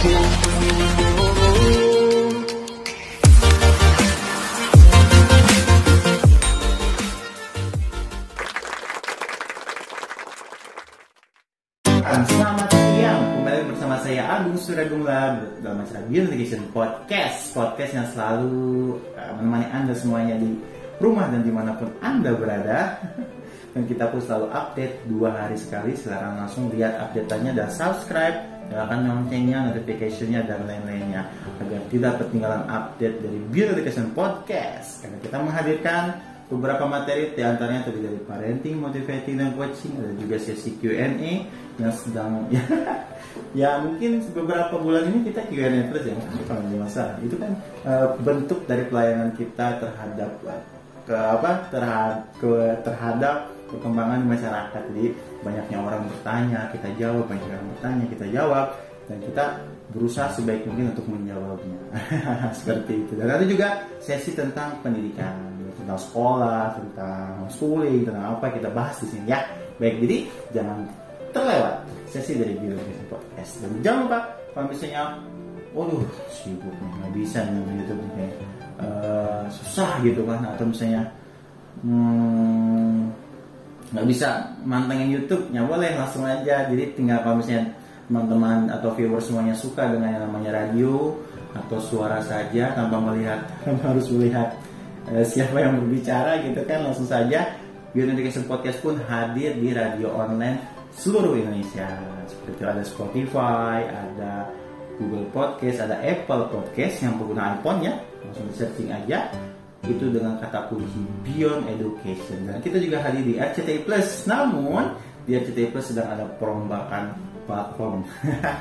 Selamat siang, kembali bersama saya Agung Suragumla dalam acara Beyond Education Podcast. Podcast yang selalu uh, menemani Anda semuanya di rumah dan di mana pun Anda berada. Dan kita pun selalu update dua hari sekali Silakan langsung lihat update-nya dan subscribe Nyalakan loncengnya, notification-nya, dan lain-lainnya. Agar tidak ketinggalan update dari Beyond Education Podcast. Karena kita menghadirkan beberapa materi di antaranya terdiri dari parenting, motivating dan coaching, ada juga sesi Q&A yang sedang ya, ya mungkin beberapa bulan ini kita Q&A terus ya kalau nggak masalah. Itu kan eh, bentuk dari pelayanan kita terhadap eh, ke apa terhadap ke, terhadap perkembangan masyarakat. Jadi banyaknya orang bertanya kita jawab. Banyak orang bertanya kita jawab. Dan kita berusaha sebaik mungkin untuk menjawabnya. Seperti itu. Dan ada juga sesi tentang pendidikan. Tentang sekolah tentang schooling tentang apa kita bahas di sini ya. Baik jadi jangan terlewat sesi dari Biologi Podcast. Dan jangan lupa kalau misalnya waduh sibuk nih nggak bisa nih YouTube nih eh, susah gitu kan. Atau misalnya hmm, nggak bisa mantengin YouTube ya boleh langsung aja. Jadi tinggal kalau misalnya teman-teman atau viewer semuanya suka dengan yang namanya radio atau suara saja tanpa melihat tanpa harus melihat eh, siapa yang berbicara gitu kan langsung saja. Beyond Education Podcast pun hadir di radio online seluruh Indonesia. Seperti itu ada Spotify ada Google Podcast ada Apple Podcast yang pengguna iPhone ya. Langsung searching aja itu dengan kata kunci Beyond Education. Dan kita juga hadir di RCTI Plus. Namun di RCTI Plus sedang ada perombakan platform.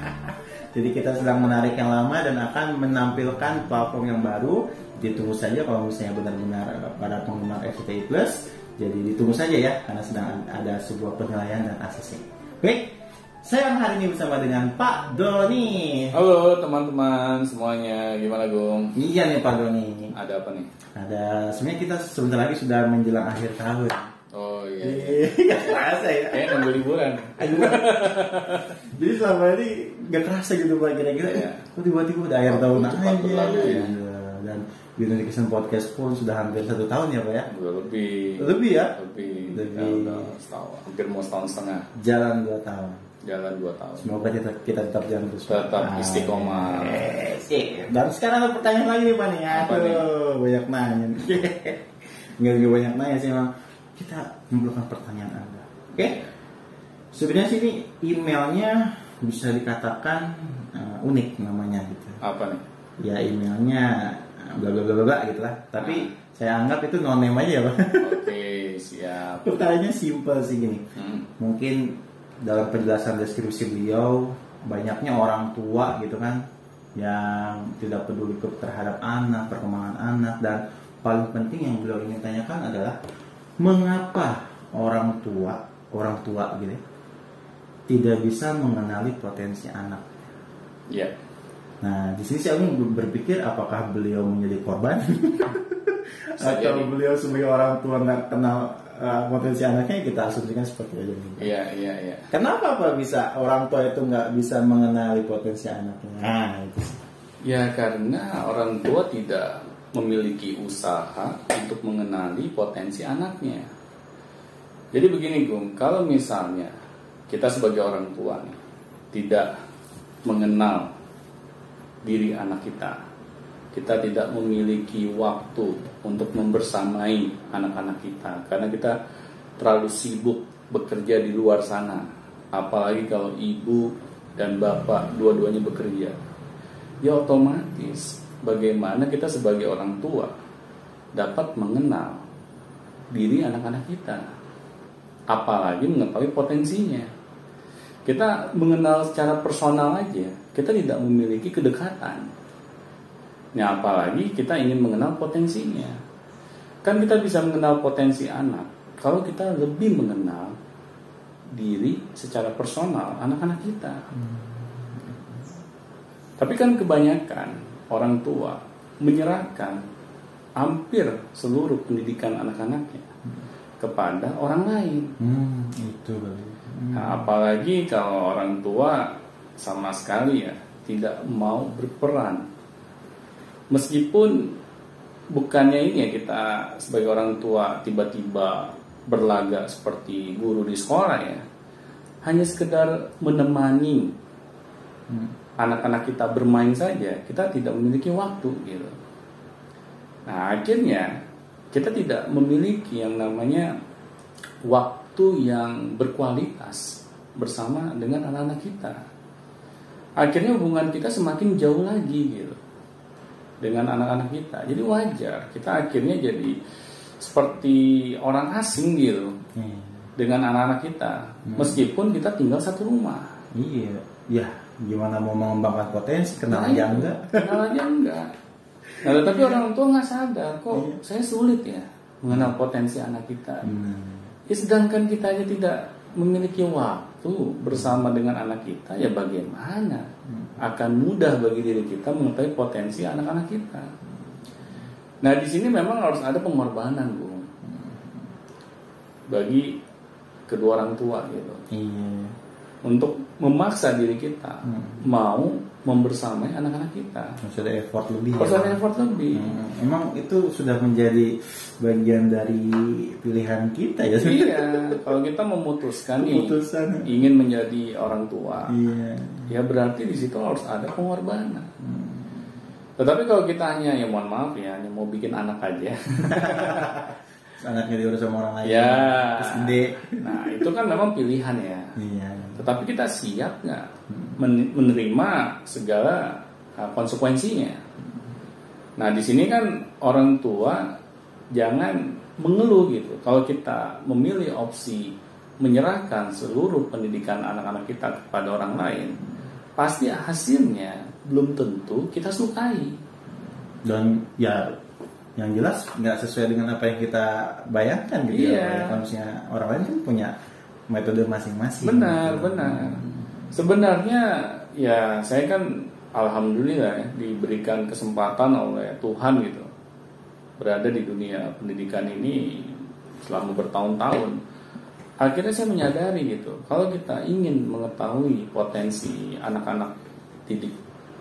Jadi kita sedang menarik yang lama dan akan menampilkan platform yang baru. Ditunggu saja kalau misalnya benar-benar pada penggemar RCTI Plus. Jadi ditunggu saja ya karena sedang ada sebuah penilaian dan aksesnya. Baik saya hari ini bersama dengan Pak Doni. Halo teman-teman semuanya, gimana Gung? iya nih Pak Doni Ada apa nih? ada sebenarnya kita sebentar lagi sudah menjelang akhir tahun Oh iya, iya. Gak kerasa ya Kayaknya nunggu liburan Jadi selama ini gak kerasa gitu Pak kira-kira Iya. Kok tiba-tiba udah akhir tahun aja berlalu ya. Iya. Dan Beyond Education Podcast pun sudah hampir satu tahun ya Pak ya Udah lebih Lebih ya Lebih, Lebih. Ya, udah setahun Hampir mau setahun setengah Jalan dua tahun Jalan dua tahun. Semoga kita, kita tetap jalan terus. Tetap Ah, istiqomah. yes. Dan sekarang ada pertanyaan lagi nih Pak nih. Aduh banyak nanya Nggak nggak banyak nanya sih emang Kita memerlukan pertanyaan Anda Oke? Sebenarnya sih ini emailnya bisa dikatakan uh, unik namanya gitu. Apa nih? ya emailnya uh, bla bla bla bla gitu lah. Tapi saya anggap itu non name aja ya pak Oke, siap. Pertanyaannya simple sih gini. Hmm, mungkin dalam penjelasan deskripsi beliau banyaknya orang tua gitu kan yang tidak peduli terhadap anak perkembangan anak dan paling penting yang beliau ingin tanyakan adalah mengapa orang tua orang tua gitu ya, tidak bisa mengenali potensi anak? Ya, Nah, di sini saya berpikir apakah beliau menjadi korban? Atau beliau sebagai orang tua nggak kenal uh, potensi anaknya kita asumsikan seperti itu. iya, iya, iya Kenapa apa bisa orang tua itu nggak bisa mengenali potensi anaknya? Nah, itu. Ya karena orang tua tidak memiliki usaha untuk mengenali potensi anaknya. Jadi begini Gung, kalau misalnya kita sebagai orang tua nih, tidak mengenal diri anak kita, kita tidak memiliki waktu untuk membersamai anak-anak kita. Karena kita terlalu sibuk bekerja di luar sana. Apalagi kalau ibu dan bapak dua-duanya bekerja. Ya otomatis bagaimana kita sebagai orang tua dapat mengenal diri anak-anak kita? Apalagi mengetahui potensinya. Kita mengenal secara personal aja. Kita tidak memiliki kedekatan ya apalagi kita ingin mengenal potensinya kan kita bisa mengenal potensi anak kalau kita lebih mengenal diri secara personal anak-anak kita tapi kan kebanyakan orang tua menyerahkan hampir seluruh pendidikan anak-anaknya kepada orang lain. Hmm, itu. Hmm. Nah, apalagi kalau orang tua sama sekali ya tidak mau berperan. Meskipun bukannya ini ya kita sebagai orang tua tiba-tiba berlaga seperti guru di sekolah ya. Hanya sekedar menemani anak-anak kita bermain saja, kita tidak memiliki waktu gitu. Nah, akhirnya kita tidak memiliki yang namanya waktu yang berkualitas bersama dengan anak-anak kita. Akhirnya hubungan kita semakin jauh lagi gitu dengan anak-anak kita. Jadi wajar kita akhirnya jadi seperti orang asing gitu Hmm. dengan anak-anak kita, meskipun kita tinggal satu rumah. Iya, ya gimana mau mengembangkan potensi kenal Nah, aja itu, enggak? Kenal aja enggak. Nah, tapi orang tua nggak sadar kok Iya. saya sulit ya mengenal potensi anak kita. Hmm. Ya, sedangkan kita aja tidak memiliki waktu bersama dengan anak kita, ya bagaimana akan mudah bagi diri kita mengetahui potensi anak-anak kita. Nah di sini memang harus ada pengorbanan, bu, bagi kedua orang tua gitu, Iya. untuk memaksa diri kita Hmm. mau membersamai anak-anak kita. Ada effort lebih. Harus ya. effort lebih. Hmm, Emang itu sudah menjadi bagian dari pilihan kita ya? Iya, kalau kita memutuskan nih Keputusan. ingin menjadi orang tua, Iya. ya berarti di situ harus ada pengorbanan. Tetapi kalau kita hanya ya mohon maaf ya hanya mau bikin anak aja, Anaknya diurus sama orang lain. ya, Terus gede. nah itu kan memang pilihan ya. Iya. Tetapi kita siap nggak men- menerima segala uh, konsekuensinya? Nah di sini kan orang tua jangan mengeluh gitu. Kalau kita memilih opsi menyerahkan seluruh pendidikan anak-anak kita kepada orang lain, pasti hasilnya belum tentu kita sukai. Dan ya yang jelas nggak sesuai dengan apa yang kita bayangkan gitu Iya. ya. Kalau misalnya orang lain kan punya metode masing-masing. Benar, gitu. benar. Sebenarnya ya saya kan alhamdulillah ya, diberikan kesempatan oleh Tuhan gitu berada di dunia pendidikan ini selama bertahun-tahun. Akhirnya saya menyadari gitu, kalau kita ingin mengetahui potensi anak-anak didik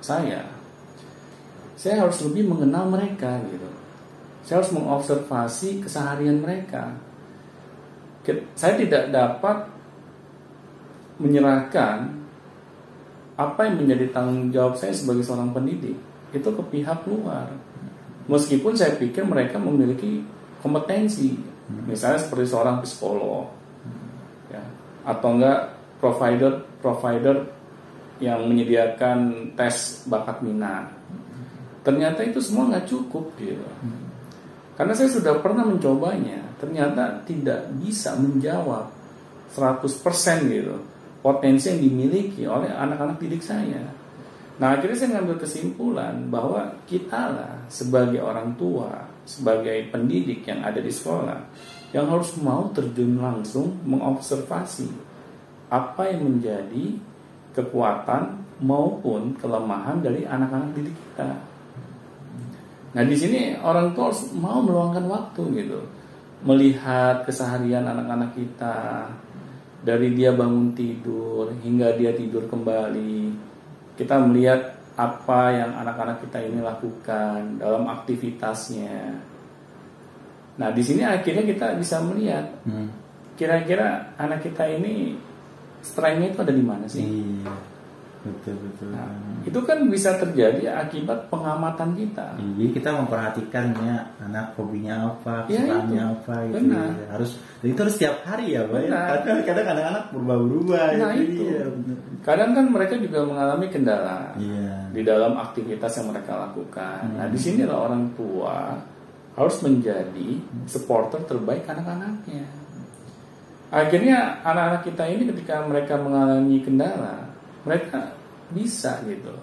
saya, saya harus lebih mengenal mereka gitu. Saya harus mengobservasi keseharian mereka. Saya tidak dapat menyerahkan apa yang menjadi tanggung jawab saya sebagai seorang pendidik itu ke pihak luar. Meskipun saya pikir mereka memiliki kompetensi, misalnya seperti seorang psikolog, ya, atau enggak provider provider yang menyediakan tes bakat minat. Ternyata itu semua nggak cukup gitu. Karena saya sudah pernah mencobanya, ternyata tidak bisa menjawab 100% gitu potensi yang dimiliki oleh anak-anak didik saya. Nah akhirnya saya ngambil kesimpulan bahwa kita lah sebagai orang tua, sebagai pendidik yang ada di sekolah, yang harus mau terjun langsung mengobservasi apa yang menjadi kekuatan maupun kelemahan dari anak-anak didik kita. Nah di sini orang tua harus mau meluangkan waktu gitu, melihat keseharian anak-anak kita dari dia bangun tidur hingga dia tidur kembali. Kita melihat apa yang anak-anak kita ini lakukan dalam aktivitasnya. Nah di sini akhirnya kita bisa melihat Hmm. kira-kira anak kita ini strength-nya itu ada di mana sih? Iya. Betul betul. Nah, itu kan bisa terjadi akibat pengamatan kita. Jadi kita memperhatikannya anak hobinya apa, Ya, kesukaannya itu. apa gitu. Benar. ya. Harus itu harus setiap hari ya, Pak. ya. Kadang kadang anak-anak berubah-ubah Nah, itu. Benar. Kadang kan mereka juga mengalami kendala Iya. di dalam aktivitas yang mereka lakukan. Hmm. Nah, di sinilah orang tua harus menjadi supporter terbaik anak-anaknya. Akhirnya anak-anak kita ini ketika mereka mengalami kendala, mereka bisa gitu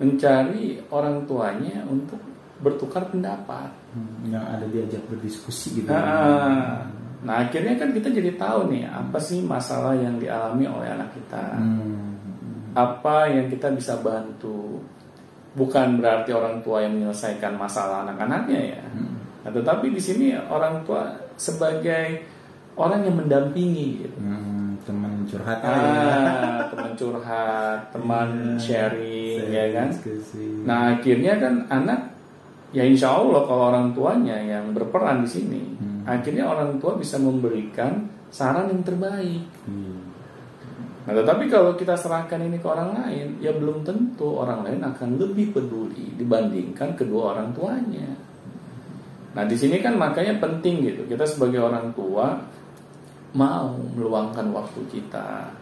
mencari orang tuanya untuk bertukar pendapat. Hmm, yang ada diajak berdiskusi gitu. Nah, nah akhirnya kan kita jadi tahu nih apa sih masalah yang dialami oleh anak kita. Hmm. Apa yang kita bisa bantu. Bukan berarti orang tua yang menyelesaikan masalah anak-anaknya ya. Hmm. Nah, tetapi di sini orang tua sebagai orang yang mendampingi gitu. Hmm, teman curhat ya. teman curhat teman Iya, sharing sharing, ya kan diskusi. nah akhirnya kan anak ya insya Allah kalau orang tuanya yang berperan di sini Hmm. akhirnya orang tua bisa memberikan saran yang terbaik Hmm. Nah, tetapi kalau kita serahkan ini ke orang lain, ya belum tentu orang lain akan lebih peduli dibandingkan kedua orang tuanya. Nah, di sini kan makanya penting gitu. Kita sebagai orang tua mau meluangkan waktu kita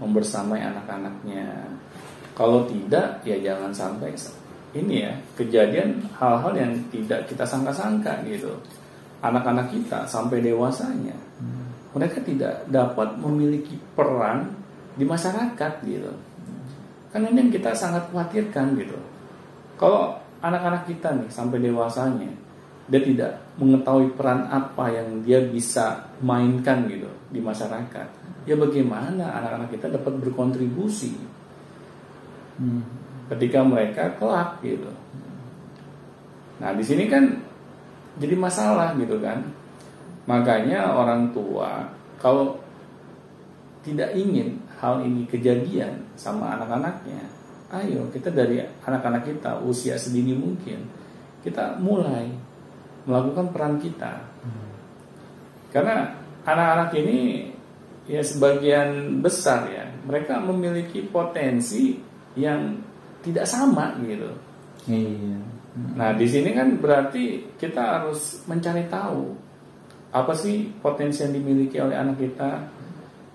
membersamai anak-anaknya. Kalau tidak, ya jangan sampai ini ya kejadian hal-hal yang tidak kita sangka-sangka gitu. Anak-anak kita sampai dewasanya, mereka tidak dapat memiliki peran di masyarakat gitu. Kan ini yang kita sangat khawatirkan gitu. Kalau anak-anak kita nih sampai dewasanya dia tidak mengetahui peran apa yang dia bisa mainkan gitu di masyarakat. Ya bagaimana anak-anak kita dapat berkontribusi Hmm. ketika mereka kelak gitu. Nah di sini kan jadi masalah gitu kan. Makanya orang tua kalau tidak ingin hal ini kejadian sama anak-anaknya, ayo kita dari anak-anak kita usia sedini mungkin kita mulai melakukan peran kita. Karena anak-anak ini ya sebagian besar ya mereka memiliki potensi yang tidak sama gitu. Iya. Nah, di sini kan berarti kita harus mencari tahu apa sih potensi yang dimiliki oleh anak kita.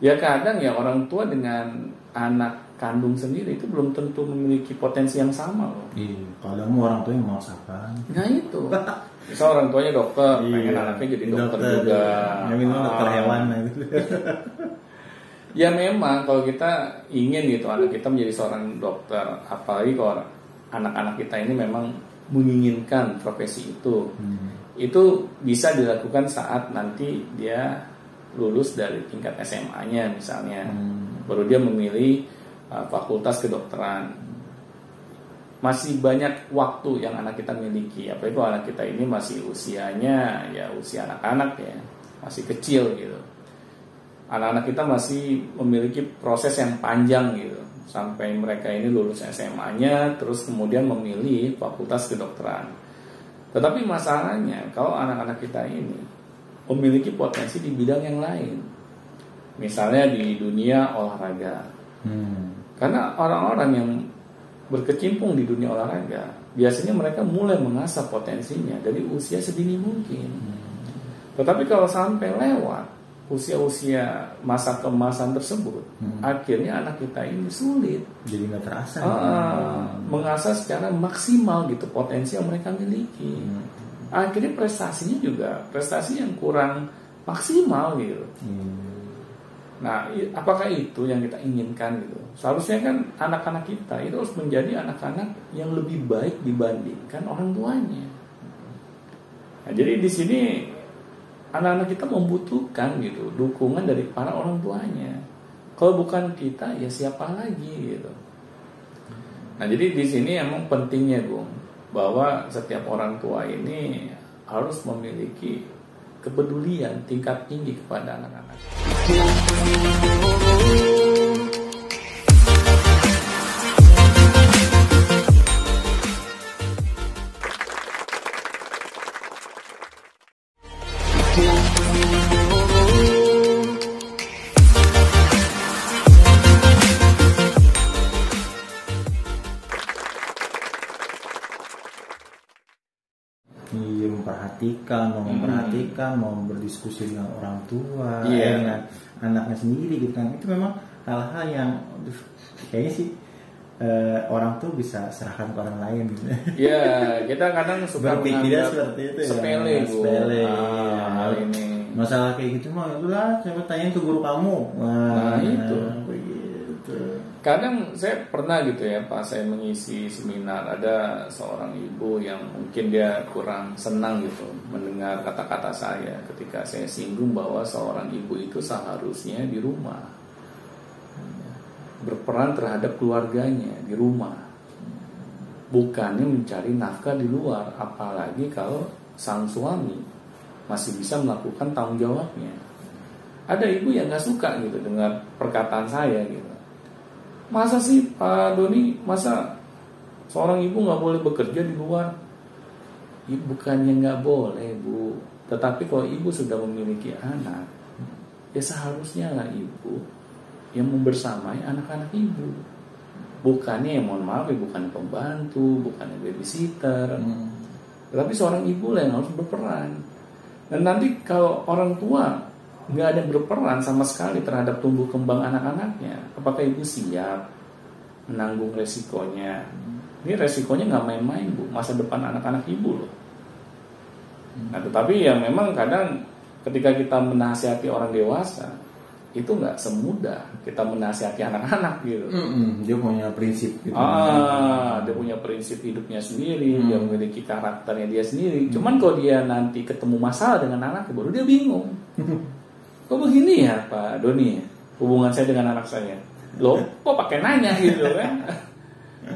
Ya kadang ya orang tua dengan anak kandung sendiri itu belum tentu memiliki potensi yang sama loh. Iya. Kalau mau orang tua yang mau siapa? Nah itu. Misal orang tuanya dokter, pengen Iya. anaknya jadi dokter, juga. Ya minimal dokter Ah. hewan gitu. Ya memang kalau kita ingin gitu anak kita menjadi seorang dokter, apalagi kalau anak-anak kita ini memang menginginkan profesi itu, Hmm. itu bisa dilakukan saat nanti dia lulus dari tingkat SMA-nya misalnya, Hmm. baru dia memilih uh, fakultas kedokteran. Masih banyak waktu yang anak kita miliki, apalagi kalau anak kita ini masih usianya ya usia anak-anak ya, masih kecil gitu anak-anak kita masih memiliki proses yang panjang gitu sampai mereka ini lulus SMA-nya terus kemudian memilih fakultas kedokteran. Tetapi masalahnya kalau anak-anak kita ini memiliki potensi di bidang yang lain. Misalnya di dunia olahraga. Hmm. Karena orang-orang yang berkecimpung di dunia olahraga, biasanya mereka mulai mengasah potensinya dari usia sedini mungkin. Tetapi kalau sampai lewat usia-usia masa keemasan tersebut, Hmm. akhirnya anak kita ini sulit Jadi nggak terasa. ah, mengasah secara maksimal gitu potensi yang mereka miliki. Hmm. Akhirnya prestasinya juga prestasi yang kurang maksimal gitu. Hmm. Nah, apakah itu yang kita inginkan gitu? Seharusnya kan anak-anak kita itu harus menjadi anak-anak yang lebih baik dibandingkan orang tuanya. Nah, jadi di sini anak-anak kita membutuhkan gitu dukungan dari para orang tuanya. Kalau bukan kita, ya siapa lagi gitu. Nah, jadi di sini emang pentingnya, Bung, bahwa setiap orang tua ini harus memiliki kepedulian tingkat tinggi kepada anak-anak. Mau memperhatikan, mau berdiskusi dengan orang tua, Iya. eh, dengan anaknya sendiri gitu kan. Itu memang hal-hal yang aduh, kayaknya sih eh, orang tuh bisa serahkan ke orang lain gitu. Ya, kita kadang suka Berpikirnya menganggap seperti itu ya. sepele, Bu. Sepele, Ah, iya. hal ini. Masalah kayak gitu mah itulah coba tanyain ke guru kamu. Nah, itu. Kadang saya pernah gitu ya, pas saya mengisi seminar ada seorang ibu yang mungkin dia kurang senang gitu mendengar kata-kata saya ketika saya singgung bahwa seorang ibu itu seharusnya di rumah. Berperan terhadap keluarganya di rumah. Bukannya mencari nafkah di luar apalagi kalau sang suami masih bisa melakukan tanggung jawabnya. Ada ibu yang nggak suka gitu dengan perkataan saya gitu masa sih Pak Doni? Masa seorang ibu nggak boleh bekerja di luar? Ya, bukannya nggak boleh bu. Tetapi kalau ibu sudah memiliki anak ya seharusnya lah ibu yang membersamai anak-anak ibu. Bukannya yang mohon maaf ya bukan pembantu bukannya babysitter. Hmm. tetapi seorang ibu lah yang harus berperan. Dan nanti kalau orang tua nggak ada berperan sama sekali terhadap tumbuh kembang anak-anaknya. Apakah ibu siap menanggung resikonya? Ini resikonya nggak main-main bu. Masa depan anak-anak ibu loh. Nah tetapi ya memang kadang ketika kita menasihati orang dewasa itu nggak semudah kita menasihati anak-anak gitu. Mm-mm, dia punya prinsip gitu. Ah, dia punya prinsip hidupnya sendiri, dia memiliki karakternya dia sendiri. Cuman kalau dia nanti ketemu masalah dengan anaknya, baru dia bingung. Kok begini ya Pak Doni? Hubungan saya dengan anak saya. Loh, kok pakai nanya gitu kan?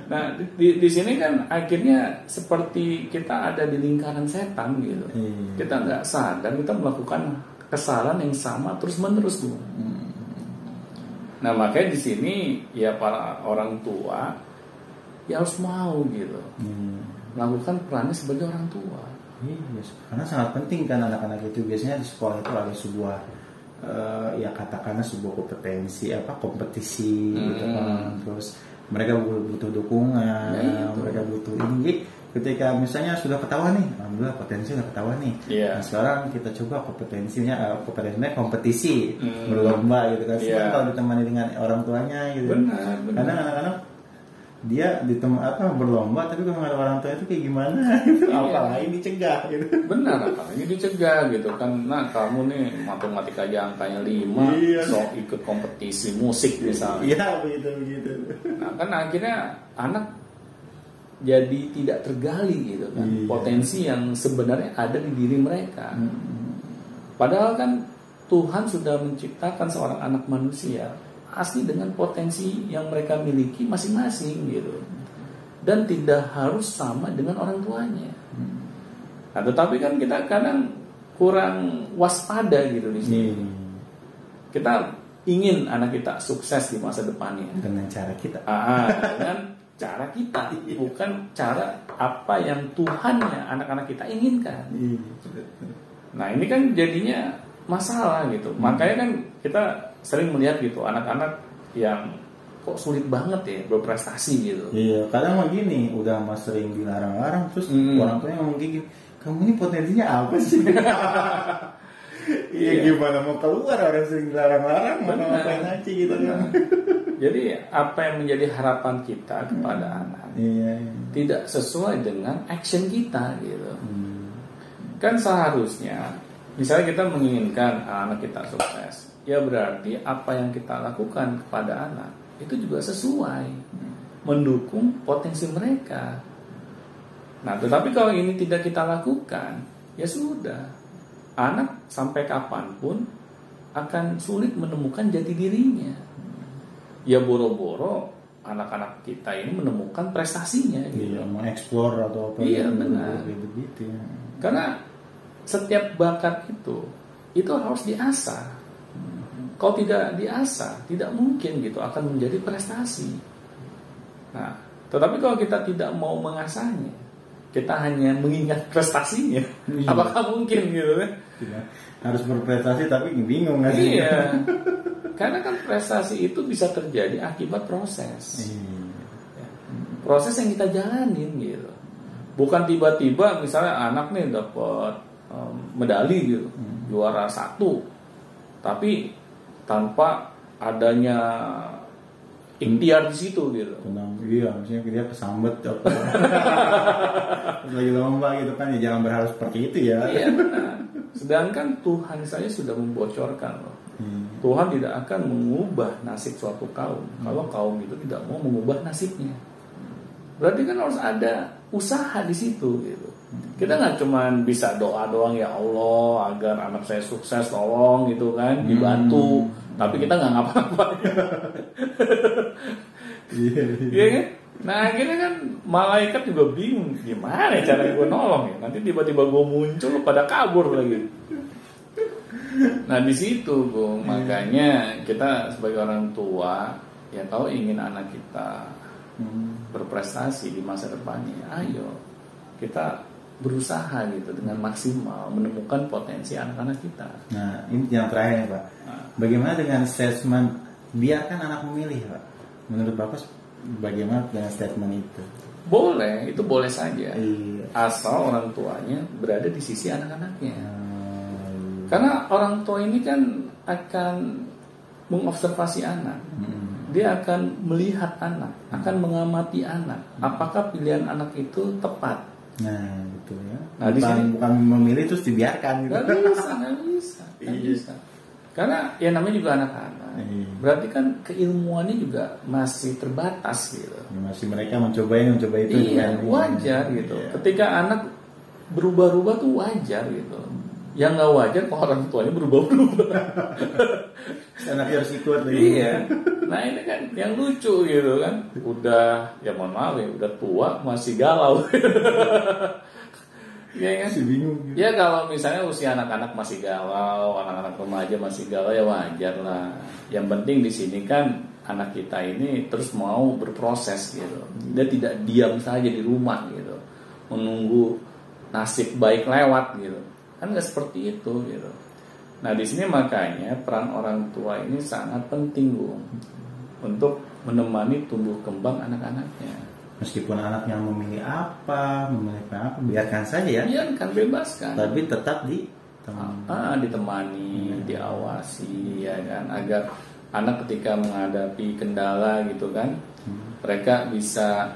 Nah, di, di sini kan akhirnya seperti kita ada di lingkaran setan gitu. Iya. Kita nggak sadar kita melakukan kesalahan yang sama terus menerus bu. Nah makanya di sini ya para orang tua ya harus mau gitu Hmm. melakukan perannya sebagai orang tua. Iya, karena sangat penting kan anak-anak itu biasanya di sekolah itu ada sebuah eh, ya katakanlah sebuah kompetensi apa kompetisi gitu Hmm. kan. Terus mereka butuh, dukungan, Ya, itu. mereka butuh ini. Jadi, ketika misalnya sudah ketahuan nih, alhamdulillah potensi sudah ketahuan nih. Iya. Nah, sekarang kita coba kompetensinya eh, kompetensinya kompetisi Hmm. berlomba gitu kan. Iya. Senang kalau ditemani dengan orang tuanya gitu. Benar, benar. Kadang anak-anak dia ditem apa berlomba tapi kalau nggak ada orang tua itu kayak gimana gitu. Iya. Apalagi dicegah gitu. Benar apalagi dicegah gitu kan. Nah kamu nih matematika aja angkanya 5 Iya. so ikut kompetisi musik misalnya. Iya begitu begitu. Nah kan akhirnya anak jadi tidak tergali gitu kan Iya. potensi yang sebenarnya ada di diri mereka. Padahal kan Tuhan sudah menciptakan seorang anak manusia asli dengan potensi yang mereka miliki masing-masing gitu. Dan tidak harus sama dengan orang tuanya. Nah, tetapi kan kita kadang kurang waspada gitu di sini. Nih Kita ingin anak kita sukses di masa depannya. dengan cara kita. Ah, dengan cara kita, bukan cara apa yang Tuhannya anak-anak kita inginkan. Iya. Nah ini kan jadinya masalah gitu. Makanya kan kita sering melihat gitu anak-anak yang kok sulit banget ya berprestasi gitu. Iya, kadang mah gini, udah mas sering dilarang-larang terus Hmm. orang tuanya ngomong gini, kamu ini potensinya apa sih? Iya Iya. gimana mau keluar orang sering dilarang-larang mau ngapain aja gitu kan? Jadi apa yang menjadi harapan kita kepada anak Iya. iya. tidak sesuai dengan action kita gitu. Hmm. Kan seharusnya misalnya kita menginginkan anak kita sukses, ya berarti apa yang kita lakukan kepada anak itu juga sesuai mendukung potensi mereka. Nah, tetapi kalau ini tidak kita lakukan, ya sudah. Anak sampai kapan pun akan sulit menemukan jati dirinya. Ya boro-boro anak-anak kita ini menemukan prestasinya gitu. Iya, mau explore atau apa Iya, gitu, benar. begitu ya. Karena setiap bakat itu itu harus diasah. Kalau tidak diasah, tidak mungkin gitu akan menjadi prestasi. Nah, tetapi kalau kita tidak mau mengasahnya, kita hanya mengingat prestasinya, Iya. apakah mungkin gitu kan? Tidak. Harus berprestasi tapi bingung kan? Iya. Karena kan prestasi itu bisa terjadi akibat proses. Iya. Ya. proses yang kita jalanin gitu bukan tiba-tiba misalnya anak nih dapat um, medali gitu juara satu tapi tanpa adanya ikhtiar di situ gitu Tenang, iya, maksudnya dia kesambet apa. Lagi lomba gitu kan, ya jangan berharap seperti itu ya. iya benar sedangkan Tuhan saya sudah membocorkan loh Hmm. Tuhan tidak akan mengubah nasib suatu kaum kalau kaum itu tidak mau mengubah nasibnya. Berarti kan harus ada usaha di situ gitu. Kita nggak cuma bisa doa doang ya Allah agar anak saya sukses tolong gitu kan dibantu, tapi kita nggak ngapa-ngapain. Iya, iya. Iya kan? Nah akhirnya kan malaikat juga bingung gimana cara gue nolong ya. Nanti tiba-tiba gue muncul pada kabur lagi. nah di situ Bung makanya kita sebagai orang tua ya kalau ingin anak kita Hmm. Berprestasi di masa depannya ayo kita berusaha gitu dengan maksimal menemukan potensi anak-anak kita Nah, ini yang terakhir nih, Pak. Nah. Bagaimana dengan statement biarkan anak memilih, Pak? Menurut Bapak bagaimana dengan statement itu? boleh itu boleh saja Iya. asal orang tuanya berada di sisi anak-anaknya Hmm. karena orang tua ini kan akan mengobservasi anak Hmm. Dia akan melihat anak akan mengamati anak apakah pilihan anak itu tepat Nah, gitu ya. Nah, di bukan, sini- bukan memilih terus dibiarkan gitu. Gak bisa, gak bisa, gak Iya. bisa. Karena ya namanya juga anak-anak. Iya. Berarti kan keilmuannya juga masih terbatas gitu. Ya, masih mereka mencoba ini, mencoba itu. iya, wajar gitu. Iya. Ketika anak berubah-ubah tuh wajar gitu. Yang nggak wajar kalau orang tuanya berubah-ubah. Anaknya harus ikut lagi. iya. Nah ini kan yang lucu gitu kan. Udah, ya mohon maaf ya, udah tua masih galau. Iya kan? Masih bingung. gitu. Ya kalau misalnya usia anak-anak masih galau, anak-anak remaja masih galau ya wajar lah. Yang penting di sini kan anak kita ini terus mau berproses gitu. Dia tidak diam saja di rumah gitu, menunggu nasib baik lewat gitu. Kan nggak seperti itu gitu. Nah di sini makanya peran orang tua ini sangat penting bu untuk menemani tumbuh kembang anak-anaknya. Meskipun anaknya memilih apa, memilih apa, biarkan saja ya. Biarkan bebaskan. Tapi tetap di ah, ditemani, diawasi ya kan agar anak ketika menghadapi kendala gitu kan mereka bisa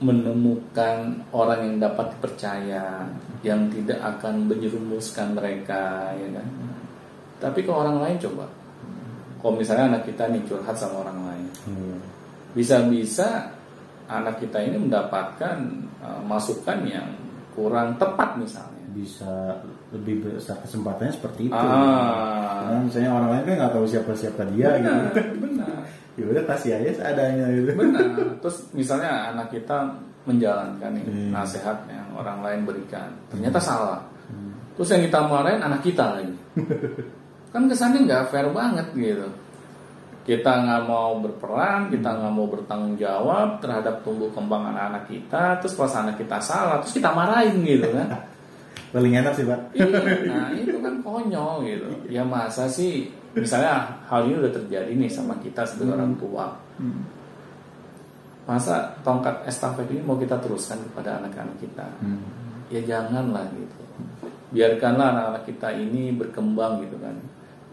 menemukan orang yang dapat dipercaya yang tidak akan menjerumuskan mereka ya kan tapi ke orang lain coba kalau misalnya anak kita nih curhat sama orang lain Iya. bisa-bisa anak kita ini mendapatkan uh, masukan yang kurang tepat misalnya Bisa lebih besar kesempatannya seperti itu. ah Karena misalnya orang lain kan nggak tahu siapa-siapa dia benar gitu. Ya udah kasih aja seadanya gitu. benar. Terus misalnya anak kita menjalankan nih Hmm. nasihat yang orang lain berikan. Ternyata salah. Terus yang kita marahin anak kita lagi. Kan kesannya nggak fair banget gitu. Kita nggak mau berperan kita nggak mau bertanggung jawab terhadap tumbuh kembang anak-anak kita. Terus pas anak kita salah terus kita marahin gitu kan Paling enak sih pak. Iya, nah itu kan konyol gitu. Ya masa sih, misalnya hal ini udah terjadi nih sama kita sebagai orang tua. Masa tongkat estafet ini mau kita teruskan kepada anak-anak kita? Hmm. Ya janganlah gitu. Biarkanlah anak-anak kita ini berkembang gitu kan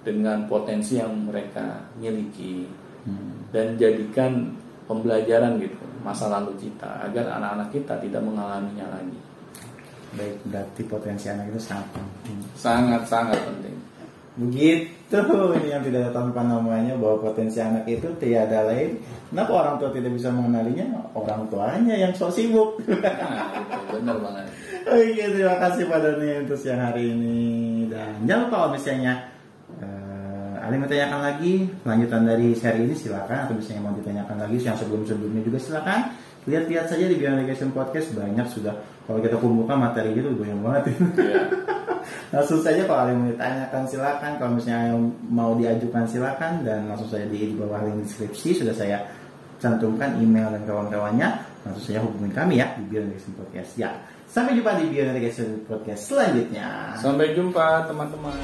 dengan potensi yang mereka miliki Hmm. dan jadikan pembelajaran gitu masa lalu kita agar anak-anak kita tidak mengalaminya lagi. Baik, berarti potensi anak itu sangat penting. Sangat-sangat penting. Begitu ini yang tidak tanpa namanya bahwa potensi anak itu tiada lain. Kenapa orang tua tidak bisa mengenalinya? Orang tuanya yang sok sibuk. Nah, benar banget. Oke, terima kasih Pak Doni untuk siang hari ini. Dan jangan lupa kalau misalnya eh, ada yang mau tanyakan lagi lanjutan dari seri ini silakan atau misalnya mau ditanyakan lagi yang sebelum-sebelumnya juga silakan lihat-lihat saja di Beyond Education Podcast banyak sudah. Kalau kita kumpulkan materi gitu banyak banget. Iya. langsung saja kalau ada yang mau ditanyakan silakan. Kalau misalnya yang mau diajukan silakan. Dan langsung saja di, di bawah link deskripsi sudah saya cantumkan email dan kawan-kawannya. Langsung saja hubungi kami ya di Beyond Education Podcast. Ya sampai jumpa di Beyond Education Podcast selanjutnya. Sampai jumpa teman-teman.